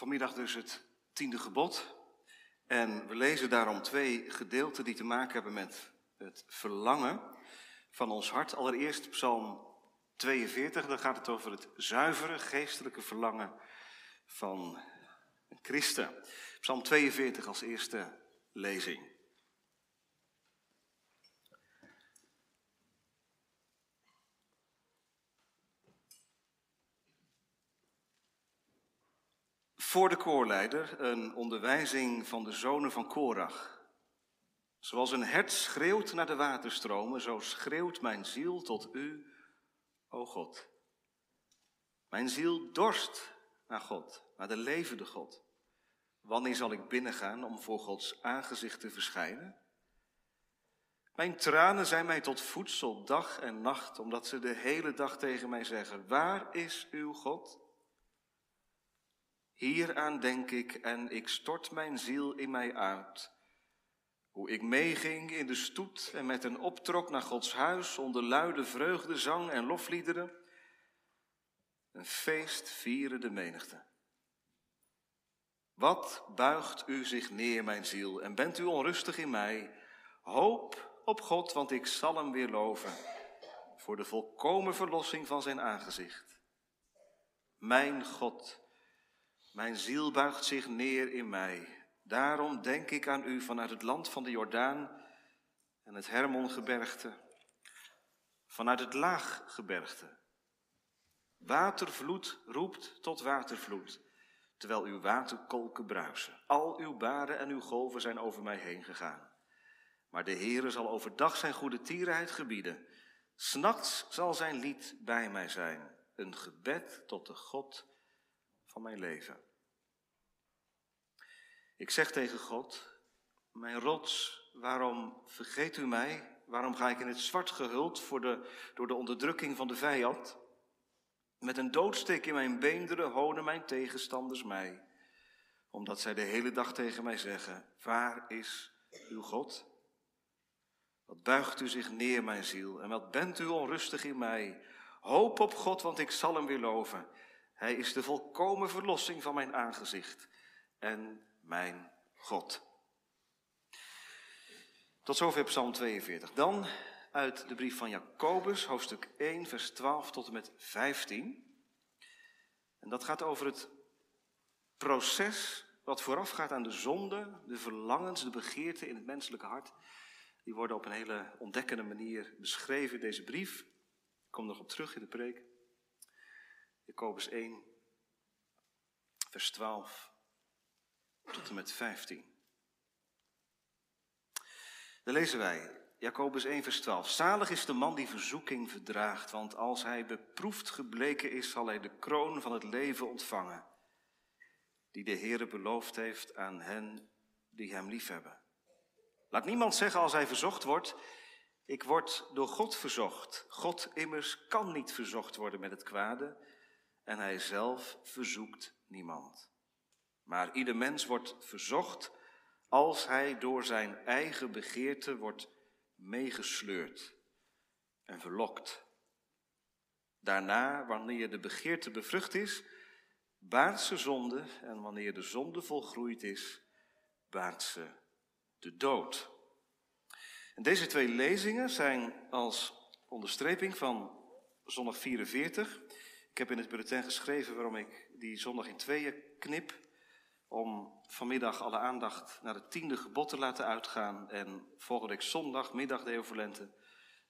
Vanmiddag dus het tiende gebod. En we lezen daarom twee gedeelten die te maken hebben met het verlangen van ons hart. Allereerst Psalm 42, daar gaat het over het zuivere geestelijke verlangen van een christen. Psalm 42 als eerste lezing. Voor de koorleider een onderwijzing van de zonen van Korach. Zoals een hert schreeuwt naar de waterstromen, zo schreeuwt mijn ziel tot u, o God. Mijn ziel dorst naar God, naar de levende God. Wanneer zal ik binnengaan om voor Gods aangezicht te verschijnen? Mijn tranen zijn mij tot voedsel dag en nacht, omdat ze de hele dag tegen mij zeggen: Waar is uw God? Hieraan denk ik en ik stort mijn ziel in mij uit. Hoe ik meeging in de stoet en met een optrok naar Gods huis onder luide vreugde, zang en lofliederen. Een feest vieren de menigte. Wat buigt u zich neer, mijn ziel, en bent u onrustig in mij? Hoop op God, want ik zal hem weer loven, voor de volkomen verlossing van zijn aangezicht. Mijn God, mijn ziel buigt zich neer in mij. Daarom denk ik aan u vanuit het land van de Jordaan en het Hermongebergte, vanuit het Laaggebergte. Watervloed roept tot watervloed, terwijl uw waterkolken bruisen. Al uw baden en uw golven zijn over mij heen gegaan. Maar de Heere zal overdag zijn goede tierenheid gebieden. S'nachts zal zijn lied bij mij zijn, een gebed tot de God van mijn leven. Ik zeg tegen God, mijn rots, waarom vergeet u mij? Waarom ga ik in het zwart gehuld voor de, door de onderdrukking van de vijand? Met een doodsteek in mijn beenderen honen mijn tegenstanders mij, omdat zij de hele dag tegen mij zeggen, waar is uw God? Wat buigt u zich neer, mijn ziel, en wat bent u onrustig in mij? Hoop op God, want ik zal hem weer loven. Hij is de volkomen verlossing van mijn aangezicht en mijn God. Tot zover Psalm 42. Dan uit de brief van Jacobus, hoofdstuk 1, vers 12 tot en met 15. En dat gaat over het proces wat voorafgaat aan de zonde, de verlangens, de begeerten in het menselijke hart. Die worden op een hele ontdekkende manier beschreven in deze brief. Ik kom nog op terug in de preek. Jacobus 1, vers 12 tot en met 15. Dan lezen wij Jacobus 1, vers 12. Zalig is de man die verzoeking verdraagt, want als hij beproefd gebleken is, zal hij de kroon van het leven ontvangen, die de Heere beloofd heeft aan hen die hem liefhebben. Laat niemand zeggen als hij verzocht wordt, ik word door God verzocht. God immers kan niet verzocht worden met het kwade en hij zelf verzoekt niemand. Maar ieder mens wordt verzocht als hij door zijn eigen begeerte wordt meegesleurd en verlokt. Daarna, wanneer de begeerte bevrucht is, baart ze zonde en wanneer de zonde volgroeid is, baart ze de dood. En deze twee lezingen zijn als onderstreping van zondag 44. Ik heb in het bulletin geschreven waarom ik die zondag in tweeën knip. Om vanmiddag alle aandacht naar het tiende gebod te laten uitgaan. En volgende week zondag, middag de Eovalente,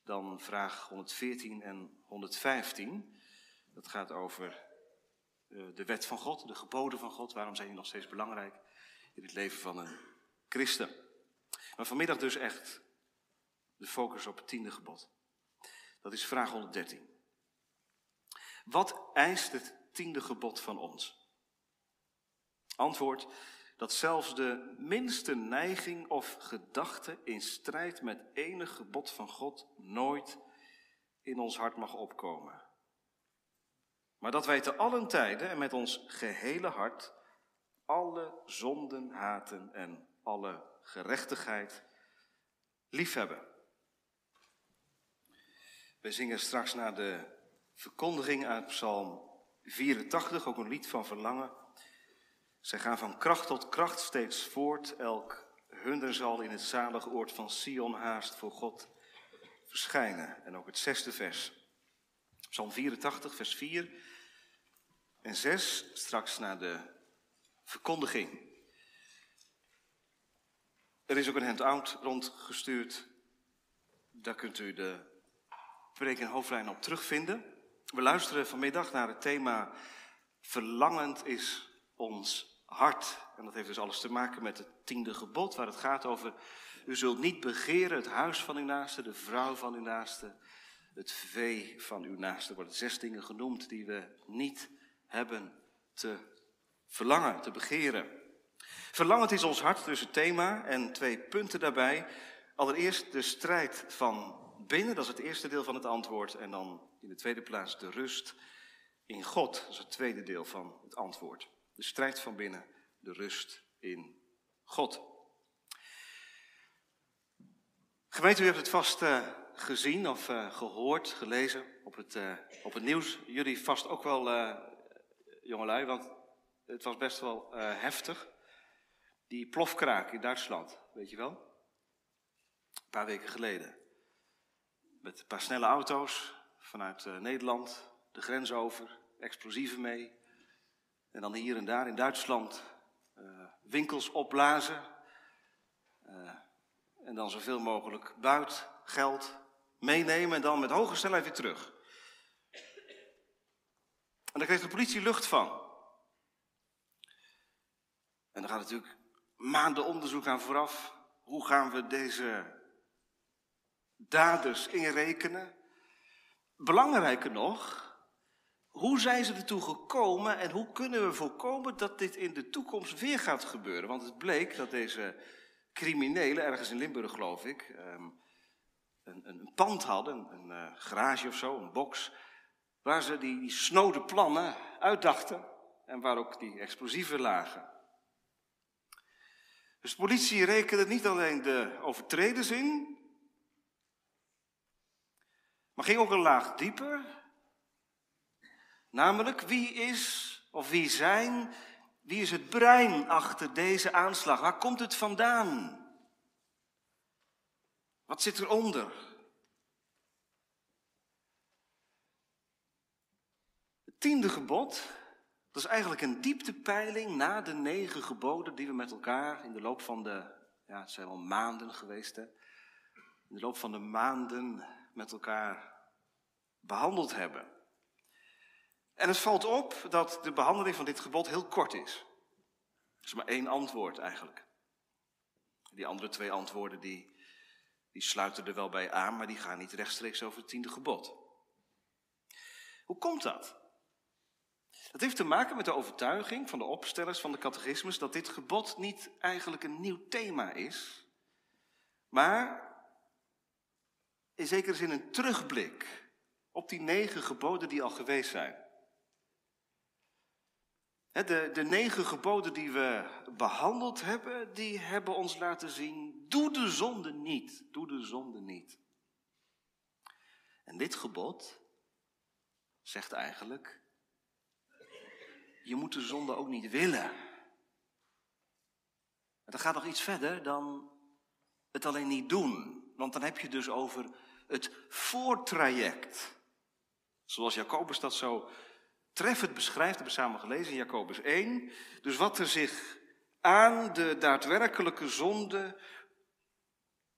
dan vraag 114 en 115. Dat gaat over eh, de wet van God, de geboden van God. Waarom zijn die nog steeds belangrijk in het leven van een christen? Maar vanmiddag dus echt de focus op het tiende gebod. Dat is vraag 113. Wat eist het tiende gebod van ons? Antwoord dat zelfs de minste neiging of gedachte in strijd met enig gebod van God nooit in ons hart mag opkomen. Maar dat wij te allen tijden en met ons gehele hart alle zonden haten en alle gerechtigheid liefhebben. We zingen straks naar de verkondiging uit Psalm 84, ook een lied van verlangen. Zij gaan van kracht tot kracht steeds voort. Elk hunner zal in het zalige oord van Sion haast voor God verschijnen. En ook het zesde vers. Psalm 84, vers 4 en 6, straks naar de verkondiging. Er is ook een handout rondgestuurd. Daar kunt u de preek en hoofdlijn op terugvinden. We luisteren vanmiddag naar het thema Verlangend is ons hart. En dat heeft dus alles te maken met het tiende gebod, waar het gaat over... U zult niet begeren het huis van uw naaste, de vrouw van uw naaste, het vee van uw naaste. Er worden zes dingen genoemd die we niet hebben te verlangen, te begeren. Verlangend is ons hart, dus het thema, en twee punten daarbij. Allereerst de strijd van binnen, dat is het eerste deel van het antwoord. En dan in de tweede plaats de rust in God, dat is het tweede deel van het antwoord. De strijd van binnen, de rust in God. Gemeente, u hebt het vast uh, gezien of uh, gehoord, gelezen op het, uh, op het nieuws. Jullie vast ook wel, jongelui, want het was best wel heftig. Die plofkraak in Duitsland, weet je wel? Een paar weken geleden. Met een paar snelle auto's vanuit uh, Nederland, de grens over, explosieven mee. En dan hier en daar in Duitsland uh, winkels opblazen. Uh, en dan zoveel mogelijk buit, geld meenemen en dan met hoge snelheid weer terug. En daar kreeg de politie lucht van. En dan gaat natuurlijk maanden onderzoek aan vooraf. Hoe gaan we deze daders inrekenen? Belangrijker nog, hoe zijn ze ertoe gekomen en hoe kunnen we voorkomen dat dit in de toekomst weer gaat gebeuren? Want het bleek dat deze criminelen, ergens in Limburg geloof ik, ehm, een, een, pand hadden, een, een uh, garage of zo, een box, waar ze die, die snode plannen uitdachten en waar ook die explosieven lagen. Dus de politie rekende niet alleen de overtreders in, maar ging ook een laag dieper. Namelijk, wie is of wie zijn, wie is het brein achter deze aanslag? Waar komt het vandaan? Wat zit eronder? Het tiende gebod dat is eigenlijk een dieptepeiling na de negen geboden die we met elkaar in de loop van de, ja het zijn al maanden geweest hè, in de loop van de maanden met elkaar behandeld hebben. En het valt op dat de behandeling van dit gebod heel kort is. Er is maar één antwoord eigenlijk. Die andere twee antwoorden die, die sluiten er wel bij aan, maar die gaan niet rechtstreeks over het tiende gebod. Hoe komt dat? Dat heeft te maken met de overtuiging van de opstellers van de catechismus dat dit gebod niet eigenlijk een nieuw thema is, maar in zekere zin een terugblik op die negen geboden die al geweest zijn. De, de negen geboden die we behandeld hebben, die hebben ons laten zien, doe de zonde niet, doe de zonde niet. En dit gebod zegt eigenlijk, je moet de zonde ook niet willen. Dat gaat nog iets verder dan het alleen niet doen. Want dan heb je dus over het voortraject. Zoals Jacobus dat zo treffend beschrijft, hebben we samen gelezen in Jacobus 1. Dus wat er zich aan de daadwerkelijke zonde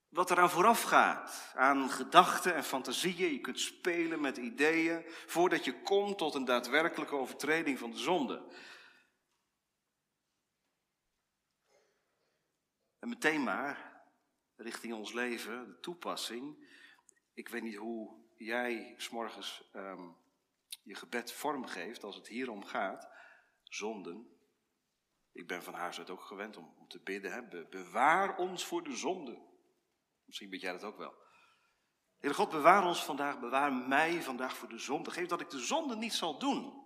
wat eraan vooraf gaat. Aan gedachten en fantasieën. Je kunt spelen met ideeën voordat je komt tot een daadwerkelijke overtreding van de zonde. En meteen maar, richting ons leven, de toepassing. Ik weet niet hoe jij s'morgens um, je gebed vormgeeft als het hierom gaat. Zonden. Ik ben van huis uit ook gewend om, om te bidden. Hè. bewaar ons voor de zonde. Misschien weet jij dat ook wel. Heer God, bewaar ons vandaag, bewaar mij vandaag voor de zonde. Geef dat ik de zonde niet zal doen.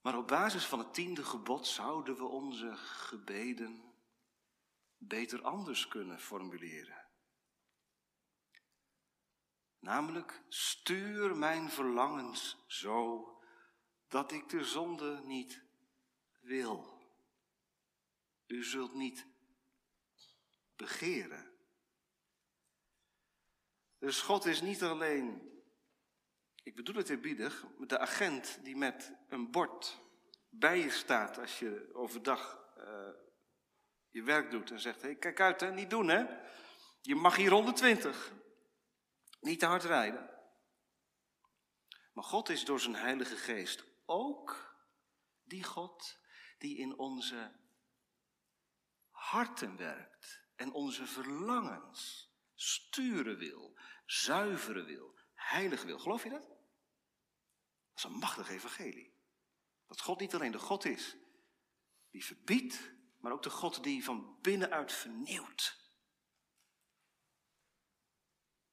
Maar op basis van het tiende gebod zouden we onze gebeden beter anders kunnen formuleren. Namelijk, stuur mijn verlangens zo dat ik de zonde niet wil. U zult niet begeren. Dus God is niet alleen, ik bedoel het eerbiedig, de agent die met een bord bij je staat als je overdag uh, je werk doet en zegt, hey, kijk uit hè, niet doen hè. Je mag hier 120. Niet te hard rijden. Maar God is door zijn Heilige Geest ook die God die in onze harten werkt en onze verlangens sturen wil, zuiveren wil, heilig wil. Geloof je dat? Dat is een machtig evangelie. Dat God niet alleen de God is die verbiedt, maar ook de God die van binnenuit vernieuwt.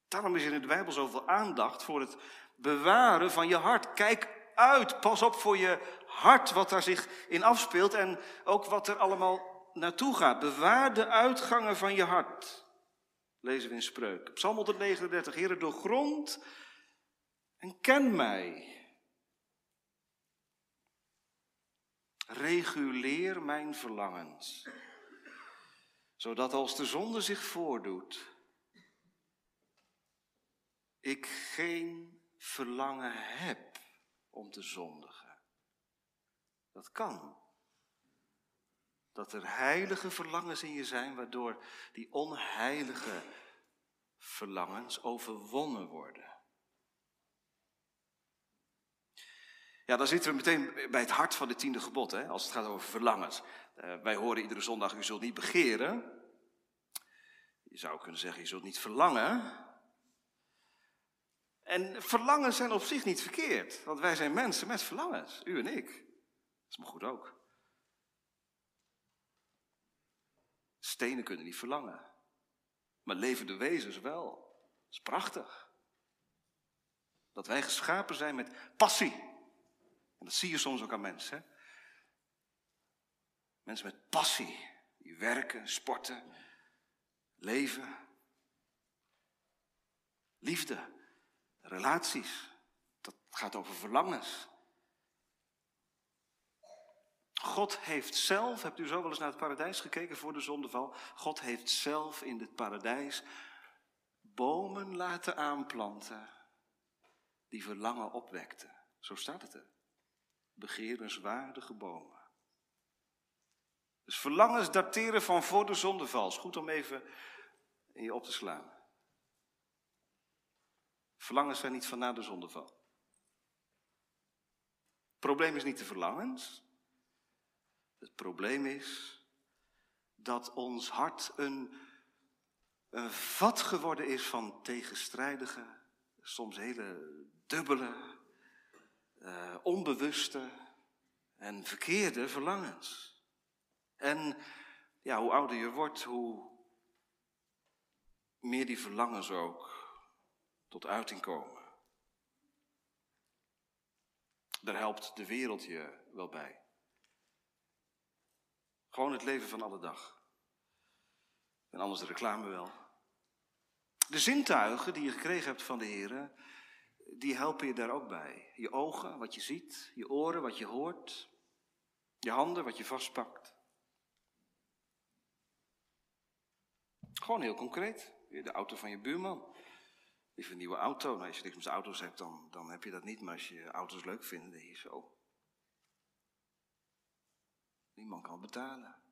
Daarom is in de Bijbel zoveel aandacht voor het bewaren van je hart. Kijk uit, pas op voor je hart, wat daar zich in afspeelt en ook wat er allemaal naartoe gaat. Bewaar de uitgangen van je hart. Lezen we in Spreuk. Psalm 139. Heere, doorgrond en ken mij. Reguleer mijn verlangens. Zodat als de zonde zich voordoet, ik geen verlangen heb om te zondigen. Dat kan. Dat er heilige verlangens in je zijn, waardoor die onheilige verlangens overwonnen worden. Ja, dan zitten we meteen bij het hart van het tiende gebod, hè, als het gaat over verlangens. Uh, wij horen iedere zondag, u zult niet begeren. Je zou kunnen zeggen, je zult niet verlangen. En verlangens zijn op zich niet verkeerd, want wij zijn mensen met verlangens, u en ik. Dat is maar goed ook. Stenen kunnen niet verlangen, maar levende wezens wel. Dat is prachtig. Dat wij geschapen zijn met passie. Dat zie je soms ook aan mensen. Mensen met passie, die werken, sporten, leven. Liefde. Relaties. Dat gaat over verlangens. God heeft zelf, hebt u zo wel eens naar het paradijs gekeken voor de zondeval? God heeft zelf in het paradijs bomen laten aanplanten die verlangen opwekten. Zo staat het er. Begerenswaardige bomen. Dus verlangens dateren van voor de zondeval. Is goed om even in je op te slaan. Verlangens zijn niet van na de zondeval. Het probleem is niet de verlangens. Het probleem is dat ons hart een, een vat geworden is van tegenstrijdige, soms hele dubbele, uh, onbewuste en verkeerde verlangens. En ja, hoe ouder je wordt, hoe meer die verlangens ook tot uiting komen. Daar helpt de wereld je wel bij. Gewoon het leven van alle dag. En anders de reclame wel. De zintuigen die je gekregen hebt van de Heer, die helpen je daar ook bij. Je ogen, wat je ziet, je oren, wat je hoort, je handen, wat je vastpakt. Gewoon heel concreet. De auto van je buurman. Liever een nieuwe auto. Nou, als je niks met auto's hebt, dan, dan heb je dat niet. Maar als je auto's leuk vindt, dan je zo. Niemand kan betalen.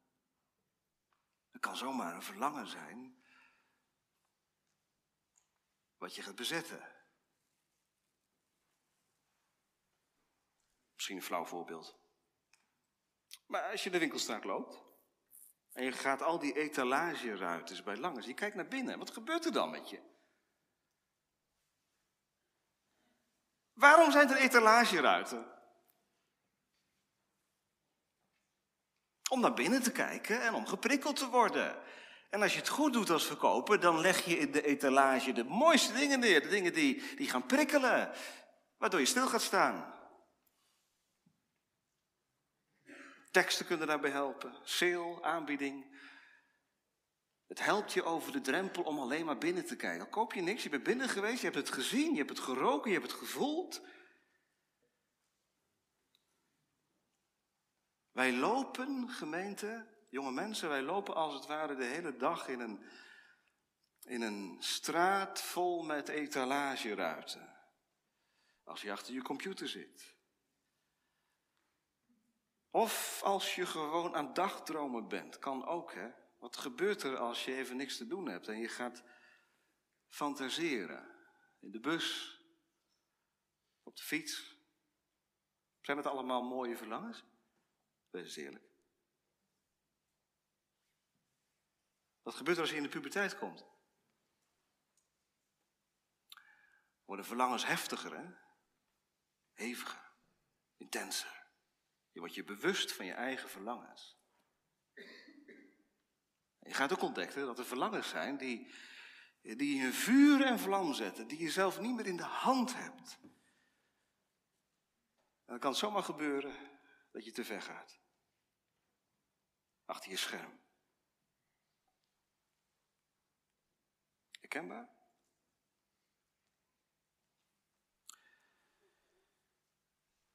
Het kan zomaar een verlangen zijn. Wat je gaat bezetten. Misschien een flauw voorbeeld. Maar als je de winkelstraat loopt. En je gaat al die etalageruiten bij langs. Je kijkt naar binnen. Wat gebeurt er dan met je? Waarom zijn er etalageruiten? Om naar binnen te kijken en om geprikkeld te worden. En als je het goed doet als verkoper, dan leg je in de etalage de mooiste dingen neer. De dingen die, die gaan prikkelen. Waardoor je stil gaat staan. Teksten kunnen daarbij helpen. Sale, aanbieding. Het helpt je over de drempel om alleen maar binnen te kijken. Dan koop je niks, je bent binnen geweest, je hebt het gezien, je hebt het geroken, je hebt het gevoeld. Wij lopen, gemeente, jonge mensen, wij lopen als het ware de hele dag in een, in een straat vol met etalageruiten. Als je achter je computer zit. Of als je gewoon aan dagdromen bent, kan ook hè. Wat gebeurt er als je even niks te doen hebt en je gaat fantaseren? In de bus, op de fiets. Zijn het allemaal mooie verlangens? Wees eens eerlijk. Wat gebeurt er als je in de puberteit komt? Worden verlangens heftiger, hè? Heviger, intenser. Je wordt je bewust van je eigen verlangens. Je gaat ook ontdekken dat er verlangens zijn die, die je vuur en vlam zetten, die je zelf niet meer in de hand hebt. En dan kan het zomaar gebeuren dat je te ver gaat. Achter je scherm. Herkenbaar?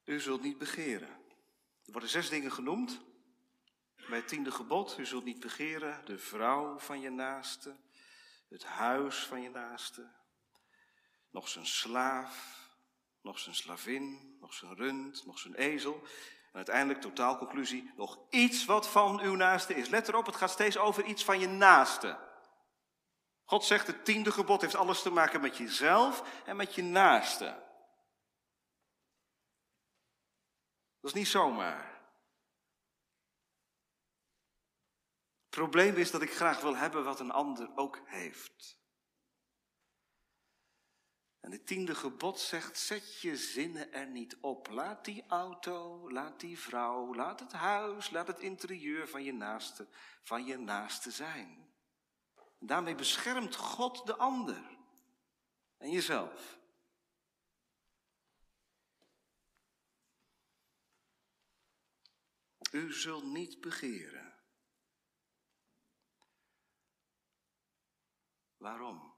U zult niet begeren. Er worden zes dingen genoemd. Bij het tiende gebod, u zult niet begeren de vrouw van je naaste, het huis van je naaste, nog zijn slaaf, nog zijn slavin, nog zijn rund, nog zijn ezel. En uiteindelijk, totaalconclusie, nog iets wat van uw naaste is. Let erop, het gaat steeds over iets van je naaste. God zegt, het tiende gebod heeft alles te maken met jezelf en met je naaste. Dat is niet zomaar. Het probleem is dat ik graag wil hebben wat een ander ook heeft. En het tiende gebod zegt, zet je zinnen er niet op. Laat die auto, laat die vrouw, laat het huis, laat het interieur van je naaste, van je naaste zijn. Daarmee beschermt God de ander en jezelf. U zult niet begeren. Waarom?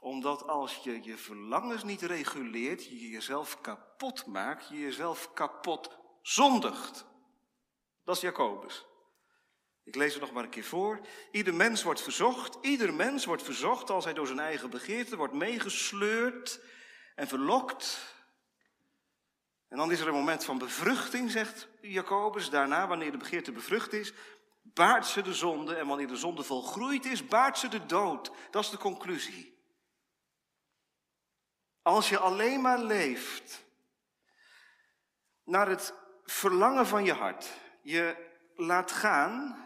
Omdat als je je verlangens niet reguleert, je jezelf kapot maakt, je jezelf kapot zondigt. Dat is Jacobus. Ik lees het nog maar een keer voor. Ieder mens wordt verzocht, ieder mens wordt verzocht als hij door zijn eigen begeerte wordt meegesleurd en verlokt. En dan is er een moment van bevruchting, zegt Jacobus. Daarna, wanneer de begeerte bevrucht is, baart ze de zonde. En wanneer de zonde volgroeid is, baart ze de dood. Dat is de conclusie. Als je alleen maar leeft naar het verlangen van je hart, je laat gaan.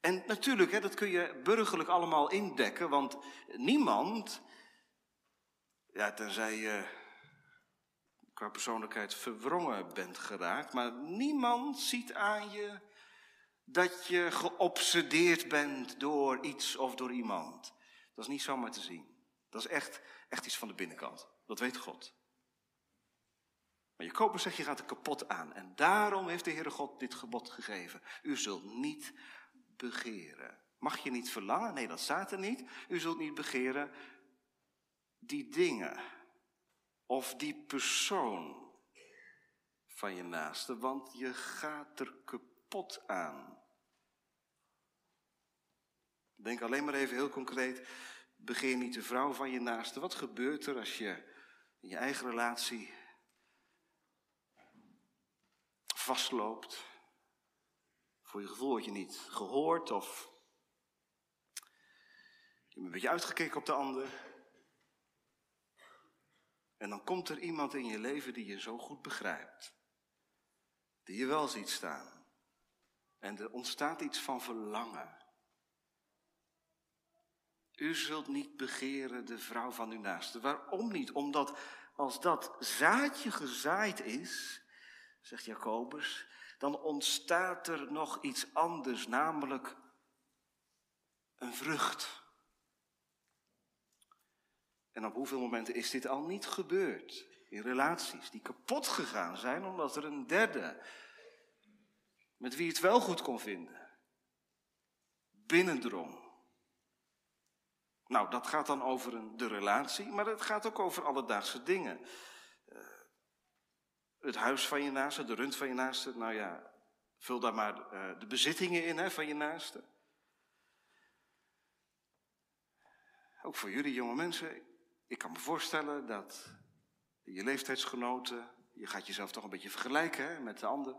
En natuurlijk, hè, dat kun je burgerlijk allemaal indekken, want niemand, ja, tenzij je qua persoonlijkheid verwrongen bent geraakt, maar niemand ziet aan je dat je geobsedeerd bent door iets of door iemand. Dat is niet zomaar te zien. Dat is echt Echt iets van de binnenkant. Dat weet God. Maar Jacobus zegt, je gaat er kapot aan. En daarom heeft de Heere God dit gebod gegeven. U zult niet begeren. Mag je niet verlangen? Nee, dat staat er niet. U zult niet begeren die dingen of die persoon van je naaste, want je gaat er kapot aan. Denk alleen maar even heel concreet Begeer niet de vrouw van je naaste. Wat gebeurt er als je in je eigen relatie vastloopt? Voor je gevoel word je niet gehoord of je bent een beetje uitgekeken op de ander. En dan komt er iemand in je leven die je zo goed begrijpt. Die je wel ziet staan. En er ontstaat iets van verlangen. U zult niet begeren de vrouw van uw naaste. Waarom niet? Omdat als dat zaadje gezaaid is, zegt Jacobus, dan ontstaat er nog iets anders, namelijk een vrucht. En op hoeveel momenten is dit al niet gebeurd? In relaties die kapot gegaan zijn omdat er een derde, met wie het wel goed kon vinden, binnendrong. Nou, dat gaat dan over de relatie, maar het gaat ook over alledaagse dingen. Uh, het huis van je naaste, de rund van je naaste. Nou ja, vul daar maar uh, de bezittingen in hè, van je naaste. Ook voor jullie jonge mensen. Ik kan me voorstellen dat je leeftijdsgenoten, je gaat jezelf toch een beetje vergelijken hè, met de ander.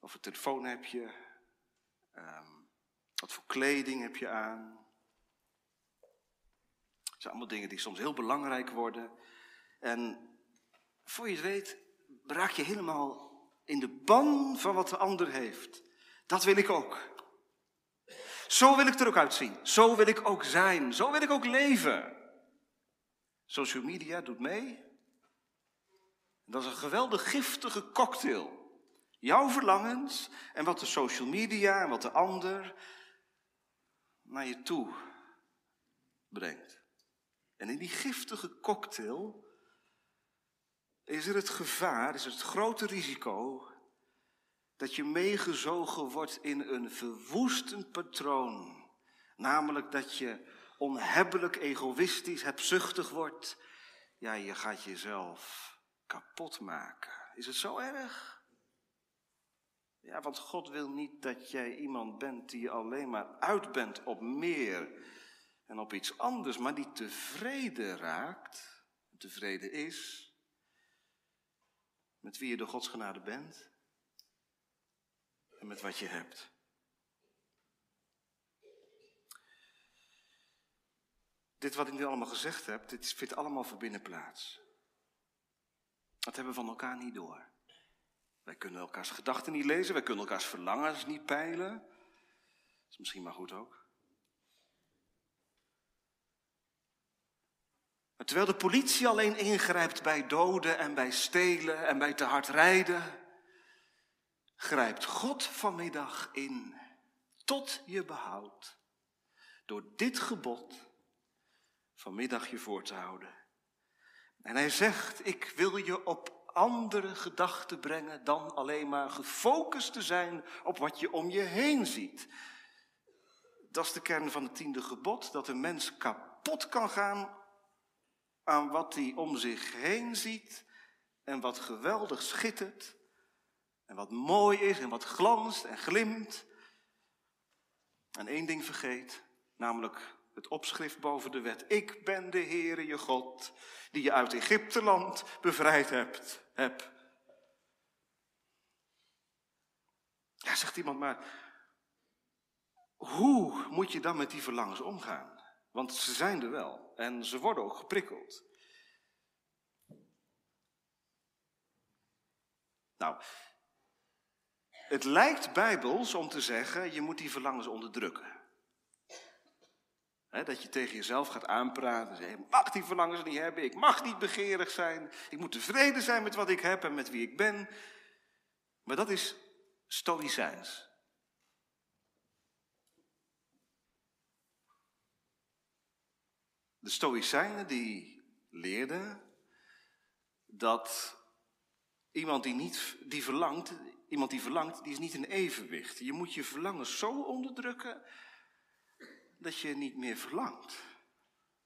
Of een telefoon heb je, um, wat voor kleding heb je aan. Het zijn allemaal dingen die soms heel belangrijk worden. En voor je het weet, raak je helemaal in de ban van wat de ander heeft. Dat wil ik ook. Zo wil ik er ook uitzien. Zo wil ik ook zijn. Zo wil ik ook leven. Social media doet mee. Dat is een geweldig giftige cocktail. Jouw verlangens en wat de social media en wat de ander naar je toe brengt. En in die giftige cocktail is er het gevaar, is het grote risico dat je meegezogen wordt in een verwoestend patroon. Namelijk dat je onhebbelijk egoïstisch, hebzuchtig wordt. Ja, je gaat jezelf kapot maken. Is het zo erg? Ja, want God wil niet dat jij iemand bent die alleen maar uit bent op meer en op iets anders, maar die tevreden raakt, tevreden is met wie je door Gods genade bent en met wat je hebt. Dit wat ik nu allemaal gezegd heb, dit vindt allemaal voor binnen plaats. Dat hebben we van elkaar niet door. Wij kunnen elkaars gedachten niet lezen, wij kunnen elkaars verlangens niet peilen. Dat is misschien maar goed ook. Terwijl de politie alleen ingrijpt bij doden en bij stelen en bij te hard rijden, grijpt God vanmiddag in tot je behoud door dit gebod vanmiddag je voor te houden. En hij zegt, ik wil je op andere gedachten brengen dan alleen maar gefocust te zijn op wat je om je heen ziet. Dat is de kern van het tiende gebod, dat een mens kapot kan gaan aan wat hij om zich heen ziet en wat geweldig schittert en wat mooi is en wat glanst en glimt. En één ding vergeet, namelijk het opschrift boven de wet. Ik ben de Heere je God, die je uit Egypte land bevrijd hebt. Heb. Ja, zegt iemand maar, hoe moet je dan met die verlangens omgaan? Want ze zijn er wel en ze worden ook geprikkeld. Nou, het lijkt bijbels om te zeggen, je moet die verlangens onderdrukken. Dat je tegen jezelf gaat aanpraten. Zeggen, ik mag die verlangens niet hebben. Ik mag niet begeerig zijn. Ik moet tevreden zijn met wat ik heb en met wie ik ben. Maar dat is stoïcijns. De Stoïcijnen die leerden dat iemand die, niet, die verlangt, iemand die verlangt, die is niet in evenwicht. Je moet je verlangen zo onderdrukken dat je niet meer verlangt.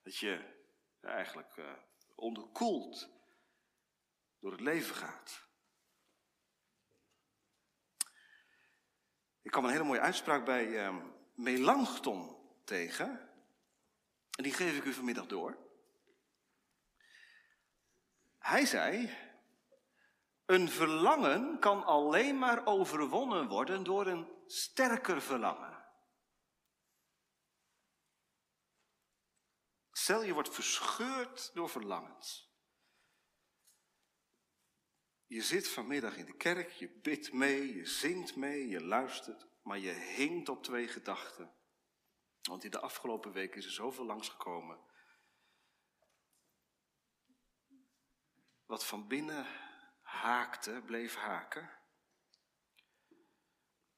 Dat je eigenlijk uh, onderkoeld door het leven gaat. Ik kwam een hele mooie uitspraak bij uh, Melanchthon tegen. En die geef ik u vanmiddag door. Hij zei, een verlangen kan alleen maar overwonnen worden door een sterker verlangen. Stel je wordt verscheurd door verlangens. Je zit vanmiddag in de kerk, je bidt mee, je zingt mee, je luistert, maar je hinkt op twee gedachten. Want in de afgelopen week is er zoveel langsgekomen. Wat van binnen haakte, bleef haken.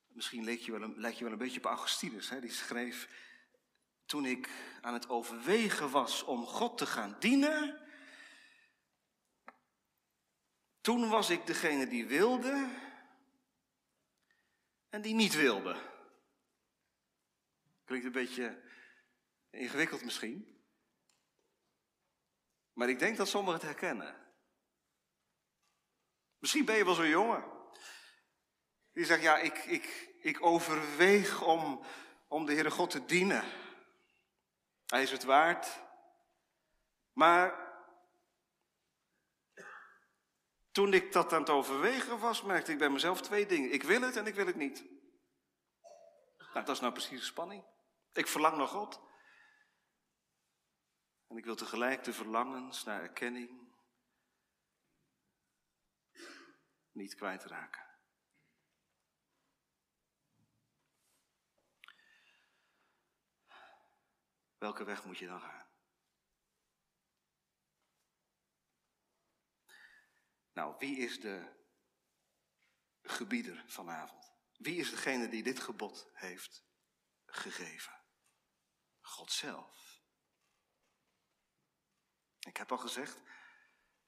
Misschien leek je wel een, lijkt je wel een beetje op Augustinus. Hè? Die schreef, toen ik aan het overwegen was om God te gaan dienen, toen was ik degene die wilde en die niet wilde. Klinkt een beetje ingewikkeld misschien. Maar ik denk dat sommigen het herkennen. Misschien ben je wel zo'n jongen. Die zegt, ja, ik, ik, ik overweeg om, om de Heere God te dienen. Hij is het waard. Maar toen ik dat aan het overwegen was, merkte ik bij mezelf twee dingen. Ik wil het en ik wil het niet. Nou, dat is nou precies de spanning. Ik verlang naar God. En ik wil tegelijk de verlangens naar erkenning niet kwijtraken. Welke weg moet je dan gaan? Nou, wie is de gebieder vanavond? Wie is degene die dit gebod heeft gegeven? God zelf. Ik heb al gezegd,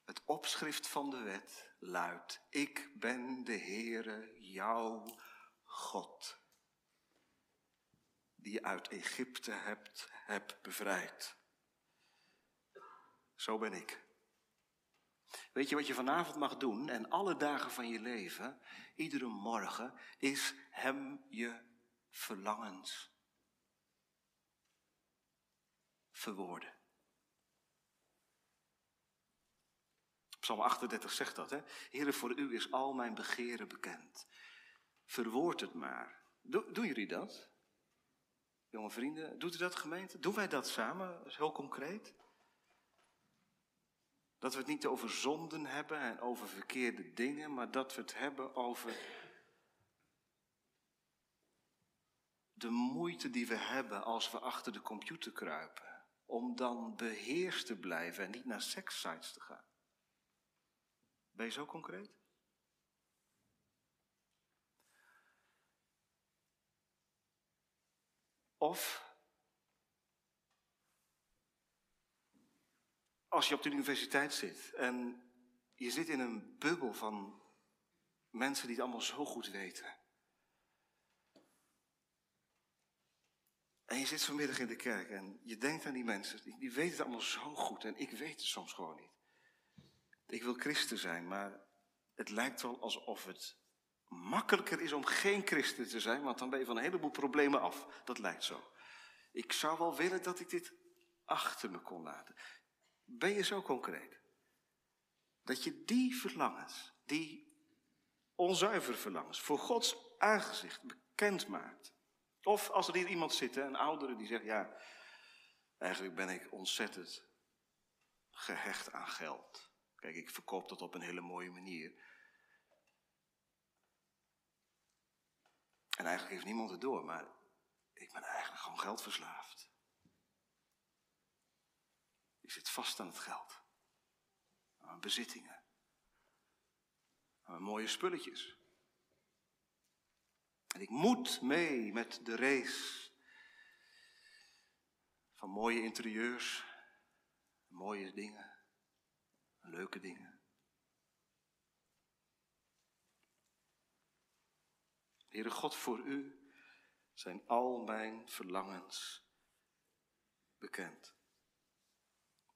het opschrift van de wet luidt: Ik ben de Heere, jouw God, die je uit Egypte hebt, hebt bevrijd. Zo ben ik. Weet je wat je vanavond mag doen en alle dagen van je leven, iedere morgen, is Hem je verlangens verwoorden. Psalm 38 zegt dat, hè? Heere, voor u is al mijn begeren bekend. Verwoord het maar. Do, doen jullie dat? Jonge vrienden, doet u dat gemeente? Doen wij dat samen? Heel concreet. Dat we het niet over zonden hebben en over verkeerde dingen, maar dat we het hebben over de moeite die we hebben als we achter de computer kruipen. Om dan beheerst te blijven en niet naar sekssites te gaan. Ben je zo concreet? Of als je op de universiteit zit en je zit in een bubbel van mensen die het allemaal zo goed weten. En je zit vanmiddag in de kerk en je denkt aan die mensen, die, weten het allemaal zo goed en ik weet het soms gewoon niet. Ik wil christen zijn, maar het lijkt wel alsof het makkelijker is om geen christen te zijn, want dan ben je van een heleboel problemen af. Dat lijkt zo. Ik zou wel willen dat ik dit achter me kon laten. Ben je zo concreet? Dat je die verlangens, die onzuivere verlangens, voor Gods aangezicht bekend maakt. Of als er hier iemand zit, een oudere die zegt, ja, eigenlijk ben ik ontzettend gehecht aan geld. Kijk, ik verkoop dat op een hele mooie manier. En eigenlijk heeft niemand het door, maar ik ben eigenlijk gewoon geldverslaafd. Je zit vast aan het geld. Aan bezittingen. Aan mooie spulletjes. En ik moet mee met de race van mooie interieurs, mooie dingen, leuke dingen. Heere God, voor u zijn al mijn verlangens bekend.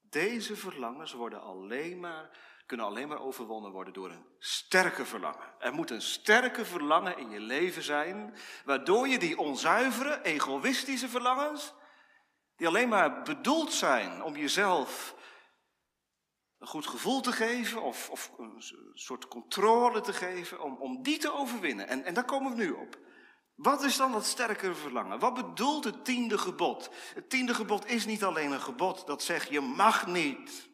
Deze verlangens worden alleen maar, kunnen alleen maar overwonnen worden door een sterke verlangen. Er moet een sterke verlangen in je leven zijn, waardoor je die onzuivere, egoïstische verlangens, die alleen maar bedoeld zijn om jezelf een goed gevoel te geven of, of een soort controle te geven, om, om die te overwinnen. En, en daar komen we nu op. Wat is dan dat sterkere verlangen? Wat bedoelt het tiende gebod? Het tiende gebod is niet alleen een gebod dat zegt je mag niet.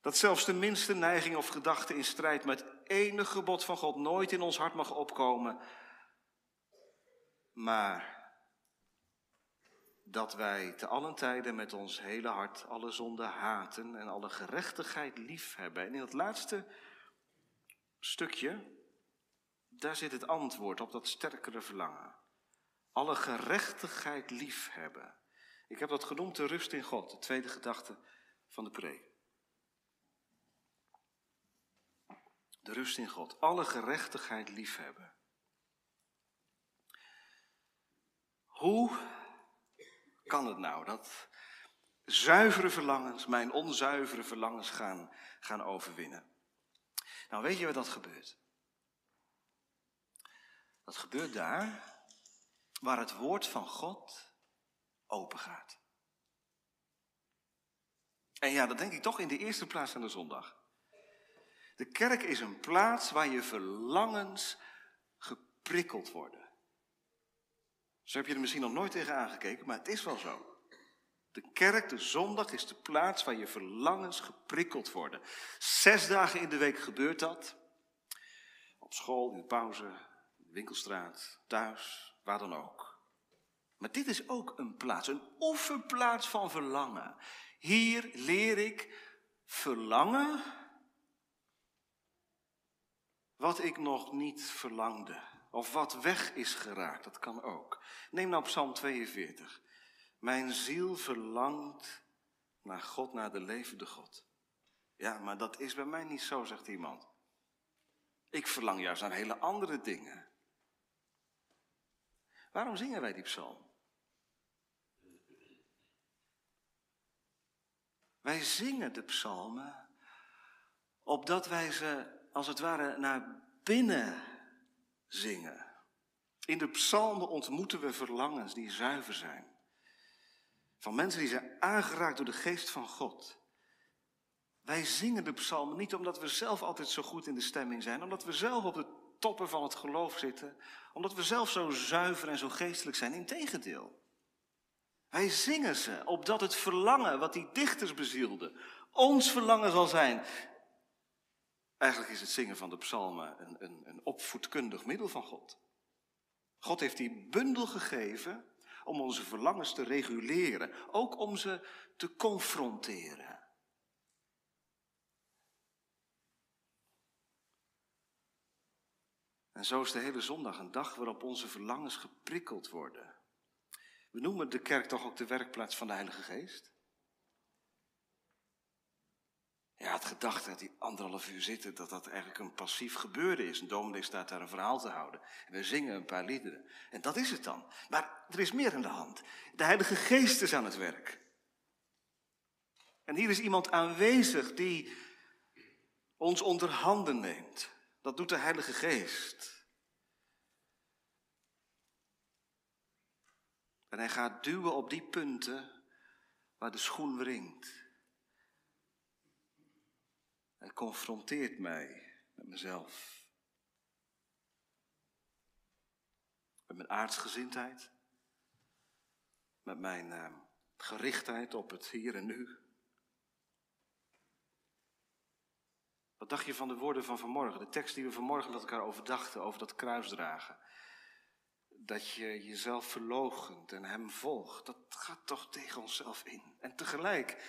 Dat zelfs de minste neiging of gedachte in strijd met enig gebod van God nooit in ons hart mag opkomen. Maar dat wij te allen tijden met ons hele hart alle zonde haten en alle gerechtigheid lief hebben. En in het laatste stukje, daar zit het antwoord op dat sterkere verlangen. Alle gerechtigheid lief hebben. Ik heb dat genoemd de rust in God, de tweede gedachte van de preek. De rust in God. Alle gerechtigheid lief hebben. Hoe kan het nou dat zuivere verlangens, mijn onzuivere verlangens gaan, gaan overwinnen. Nou, weet je wat dat gebeurt? Dat gebeurt daar waar het woord van God open gaat. En ja, dat denk ik toch in de eerste plaats aan de zondag. De kerk is een plaats waar je verlangens geprikkeld worden. Zo heb je er misschien nog nooit tegen aangekeken, maar het is wel zo. De kerk, de zondag, is de plaats waar je verlangens geprikkeld worden. Zes dagen in de week gebeurt dat. Op school, in de pauze, in de winkelstraat, thuis, waar dan ook. Maar dit is ook een plaats, een oefenplaats van verlangen. Hier leer ik verlangen wat ik nog niet verlangde. Of wat weg is geraakt, dat kan ook. Neem nou Psalm 42. Mijn ziel verlangt naar God, naar de levende God. Ja, maar dat is bij mij niet zo, zegt iemand. Ik verlang juist naar hele andere dingen. Waarom zingen wij die psalm? Wij zingen de psalmen opdat wij ze als het ware naar binnen zingen. In de psalmen ontmoeten we verlangens die zuiver zijn. Van mensen die zijn aangeraakt door de geest van God. Wij zingen de psalmen niet omdat we zelf altijd zo goed in de stemming zijn, omdat we zelf op de toppen van het geloof zitten, omdat we zelf zo zuiver en zo geestelijk zijn. Integendeel. Wij zingen ze opdat het verlangen wat die dichters bezielden, ons verlangen zal zijn. Eigenlijk is het zingen van de psalmen een, een, een opvoedkundig middel van God. God heeft die bundel gegeven om onze verlangens te reguleren, ook om ze te confronteren. En zo is de hele zondag een dag waarop onze verlangens geprikkeld worden. We noemen de kerk toch ook de werkplaats van de Heilige Geest? Ja, het gedachte dat die anderhalf uur zitten, dat dat eigenlijk een passief gebeuren is. Een dominee staat daar een verhaal te houden. En we zingen een paar liederen. En dat is het dan. Maar er is meer aan de hand. De Heilige Geest is aan het werk. En hier is iemand aanwezig die ons onder handen neemt. Dat doet de Heilige Geest. En hij gaat duwen op die punten waar de schoen wringt. Hij confronteert mij met mezelf. Met mijn aardsgezindheid. Met mijn uh, gerichtheid op het hier en nu. Wat dacht je van de woorden van vanmorgen? De tekst die we vanmorgen met elkaar overdachten over dat kruisdragen. Dat je jezelf verloochent en hem volgt. Dat gaat toch tegen onszelf in. En tegelijk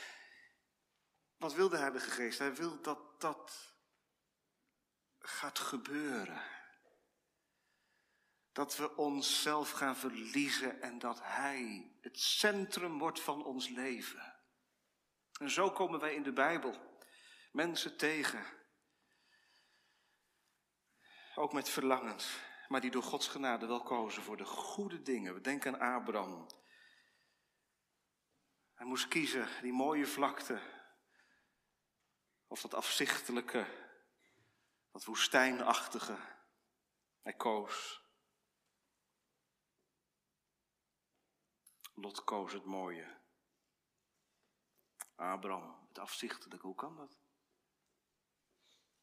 wat wil de Heilige Geest? Hij wil dat dat gaat gebeuren. Dat we onszelf gaan verliezen en dat Hij het centrum wordt van ons leven. En zo komen wij in de Bijbel mensen tegen. Ook met verlangens, maar die door Gods genade wel kozen voor de goede dingen. We denken aan Abraham. Hij moest kiezen, die mooie vlakte, of dat afzichtelijke, dat woestijnachtige. Hij koos. Lot koos het mooie. Abraham, het afzichtelijke, hoe kan dat?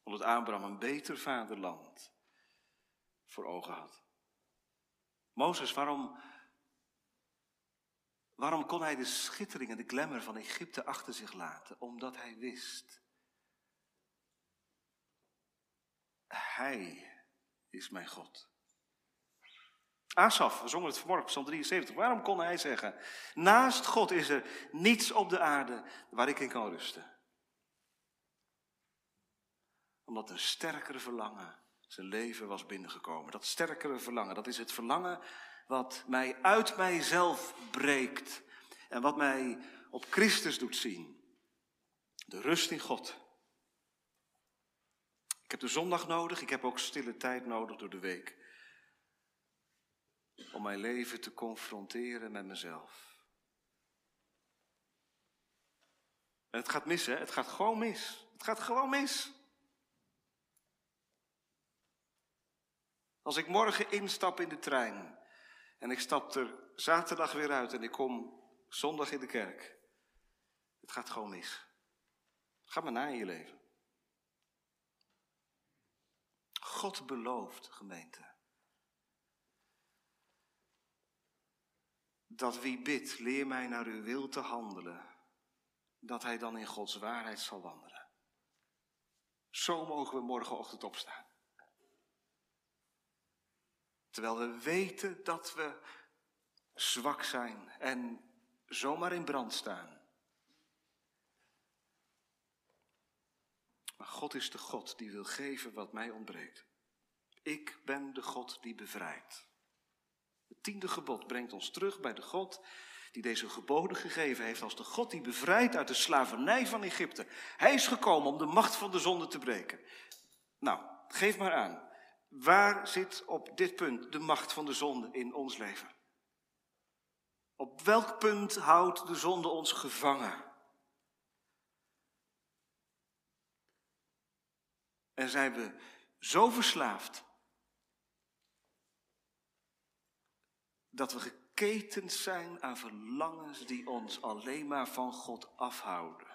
Omdat Abraham een beter vaderland voor ogen had. Mozes, waarom, waarom kon hij de schittering en de glamour van Egypte achter zich laten? Omdat hij wist Hij is mijn God. Asaf, we zongen het vanmorgen, Psalm 73. Waarom kon hij zeggen, naast God is er niets op de aarde waar ik in kan rusten? Omdat een sterkere verlangen zijn leven was binnengekomen. Dat sterkere verlangen, dat is het verlangen wat mij uit mijzelf breekt. En wat mij op Christus doet zien. De rust in God. Ik heb de zondag nodig, ik heb ook stille tijd nodig door de week. Om mijn leven te confronteren met mezelf. En het gaat mis, hè? Het gaat gewoon mis. Het gaat gewoon mis. Als ik morgen instap in de trein en ik stap er zaterdag weer uit en ik kom zondag in de kerk. Het gaat gewoon mis. Ga maar na in je leven. God belooft, gemeente, dat wie bidt, leer mij naar uw wil te handelen, dat hij dan in Gods waarheid zal wandelen. Zo mogen we morgenochtend opstaan. Terwijl we weten dat we zwak zijn en zomaar in brand staan. Maar God is de God die wil geven wat mij ontbreekt. Ik ben de God die bevrijdt. Het tiende gebod brengt ons terug bij de God die deze geboden gegeven heeft als de God die bevrijdt uit de slavernij van Egypte. Hij is gekomen om de macht van de zonde te breken. Nou, geef maar aan. Waar zit op dit punt de macht van de zonde in ons leven? Op welk punt houdt de zonde ons gevangen? En zijn we zo verslaafd dat we geketend zijn aan verlangens die ons alleen maar van God afhouden.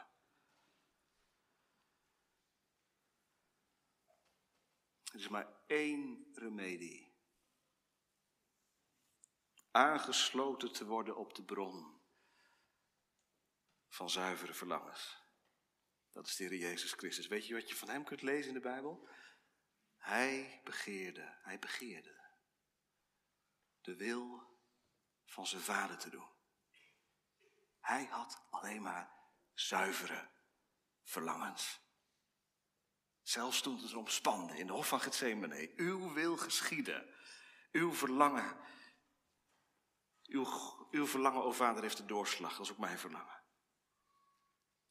Er is maar één remedie aangesloten te worden op de bron van zuivere verlangens. Dat is de Heer Jezus Christus. Weet je wat je van hem kunt lezen in de Bijbel? Hij begeerde, hij begeerde de wil van zijn vader te doen. Hij had alleen maar zuivere verlangens. Zelfs toen het erom spande in de hof van Gethsemane. Uw wil geschieden. Uw verlangen uw, uw verlangen, o vader, heeft de doorslag. Dat is ook mijn verlangen.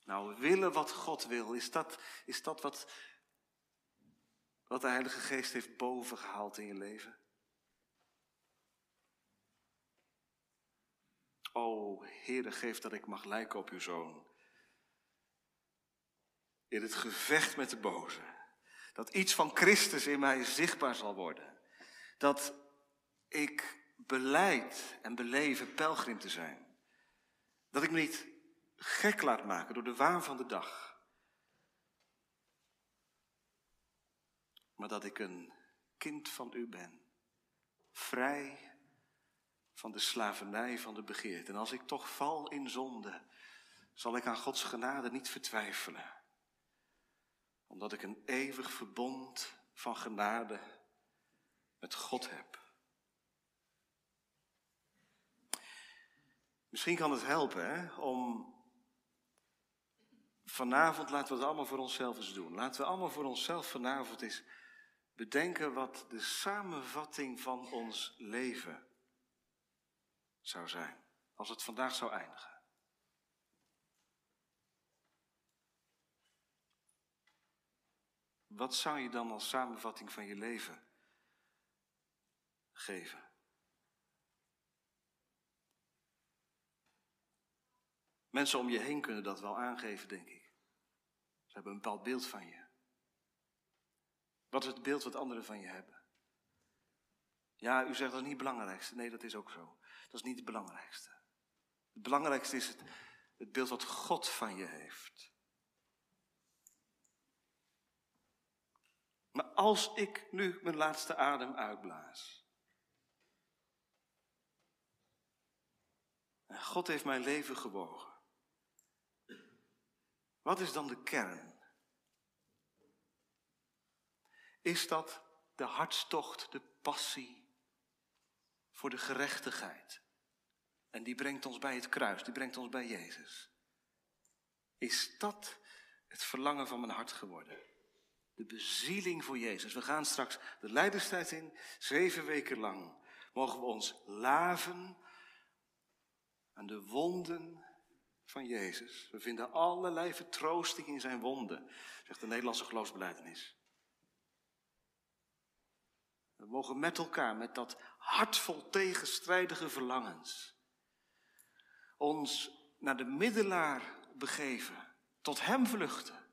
Nou, willen wat God wil, is dat, is dat wat, wat de Heilige Geest heeft bovengehaald in je leven? O, Heere, geef dat ik mag lijken op uw Zoon. In het gevecht met de boze. Dat iets van Christus in mij zichtbaar zal worden. Dat ik beleid en beleven pelgrim te zijn. Dat ik niet gek laat maken door de waan van de dag. Maar dat ik een kind van u ben. Vrij van de slavernij van de begeerte. En als ik toch val in zonde, zal ik aan Gods genade niet vertwijfelen. Omdat ik een eeuwig verbond van genade met God heb. Misschien kan het helpen hè, om vanavond, laten we het allemaal voor onszelf eens doen. Laten we allemaal voor onszelf vanavond eens bedenken wat de samenvatting van ons leven zou zijn. Als het vandaag zou eindigen. Wat zou je dan als samenvatting van je leven geven? Mensen om je heen kunnen dat wel aangeven, denk ik. Hebben een bepaald beeld van je. Wat is het beeld wat anderen van je hebben? Ja, u zegt dat is niet het belangrijkste. Nee, dat is ook zo. Dat is niet het belangrijkste. Het belangrijkste is het, het beeld wat God van je heeft. Maar als ik nu mijn laatste adem uitblaas. En God heeft mijn leven gewogen. Wat is dan de kern? Is dat de hartstocht, de passie voor de gerechtigheid? En die brengt ons bij het kruis, die brengt ons bij Jezus. Is dat het verlangen van mijn hart geworden? De bezieling voor Jezus. We gaan straks de leiderstijd in, zeven weken lang. Mogen we ons laven aan de wonden van Jezus. We vinden allerlei vertroosting in zijn wonden, zegt de Nederlandse geloofsbeleidenis. We mogen met elkaar, met dat hartvol tegenstrijdige verlangens, ons naar de middelaar begeven, tot Hem vluchten.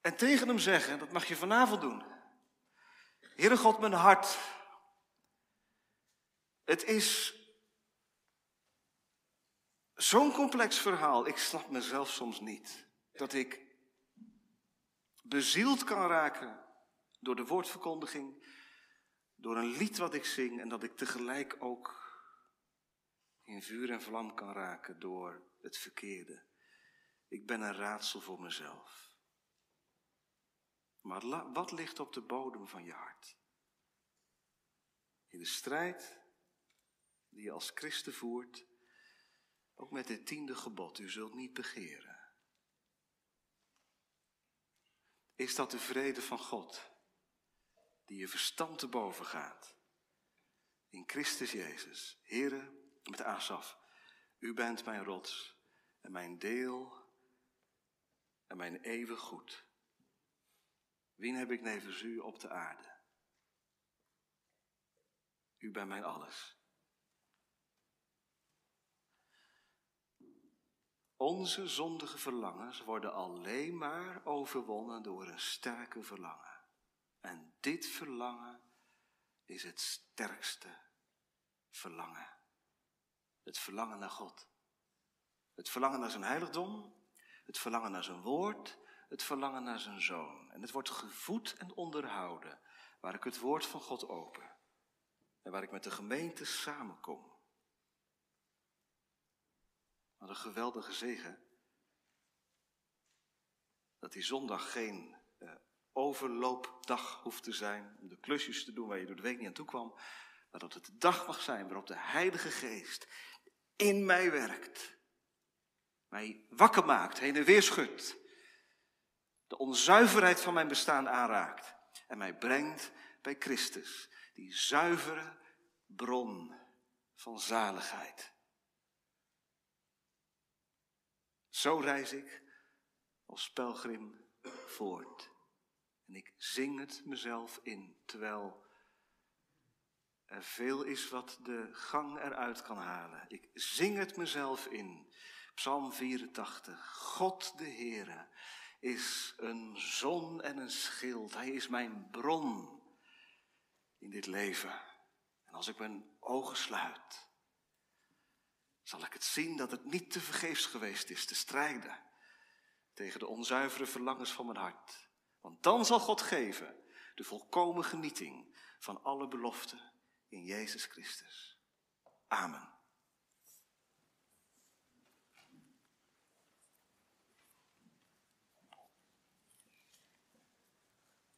En tegen Hem zeggen, dat mag je vanavond doen. Heere God, mijn hart. Het is zo'n complex verhaal. Ik snap mezelf soms niet. Dat ik bezield kan raken door de woordverkondiging, door een lied wat ik zing en dat ik tegelijk ook in vuur en vlam kan raken door het verkeerde. Ik ben een raadsel voor mezelf. Maar wat ligt op de bodem van je hart? In de strijd die je als christen voert, ook met het tiende gebod, u zult niet begeren. Is dat de vrede van God, die je verstand te boven gaat? In Christus Jezus, Heere, met Asaf, u bent mijn rots en mijn deel en mijn eeuwig goed. Wien heb ik nevens u op de aarde? U bent mijn alles. Onze zondige verlangens worden alleen maar overwonnen door een sterke verlangen. En dit verlangen is het sterkste verlangen. Het verlangen naar God. Het verlangen naar zijn heiligdom. Het verlangen naar zijn woord. Het verlangen naar zijn zoon. En het wordt gevoed en onderhouden waar ik het woord van God open. En waar ik met de gemeente samenkom. Wat een geweldige zegen. Dat die zondag geen uh, overloopdag hoeft te zijn om de klusjes te doen waar je door de week niet aan toe kwam. Maar dat het de dag mag zijn waarop de Heilige Geest in mij werkt. Mij wakker maakt, heen en weer schudt. De onzuiverheid van mijn bestaan aanraakt. En mij brengt bij Christus, die zuivere bron van zaligheid. Zo reis ik als pelgrim voort. En ik zing het mezelf in, terwijl er veel is wat de gang eruit kan halen. Ik zing het mezelf in. Psalm 84. God de Heere is een zon en een schild. Hij is mijn bron in dit leven. En als ik mijn ogen sluit, zal ik het zien dat het niet te vergeefs geweest is te strijden tegen de onzuivere verlangens van mijn hart. Want dan zal God geven de volkomen genieting van alle beloften in Jezus Christus. Amen.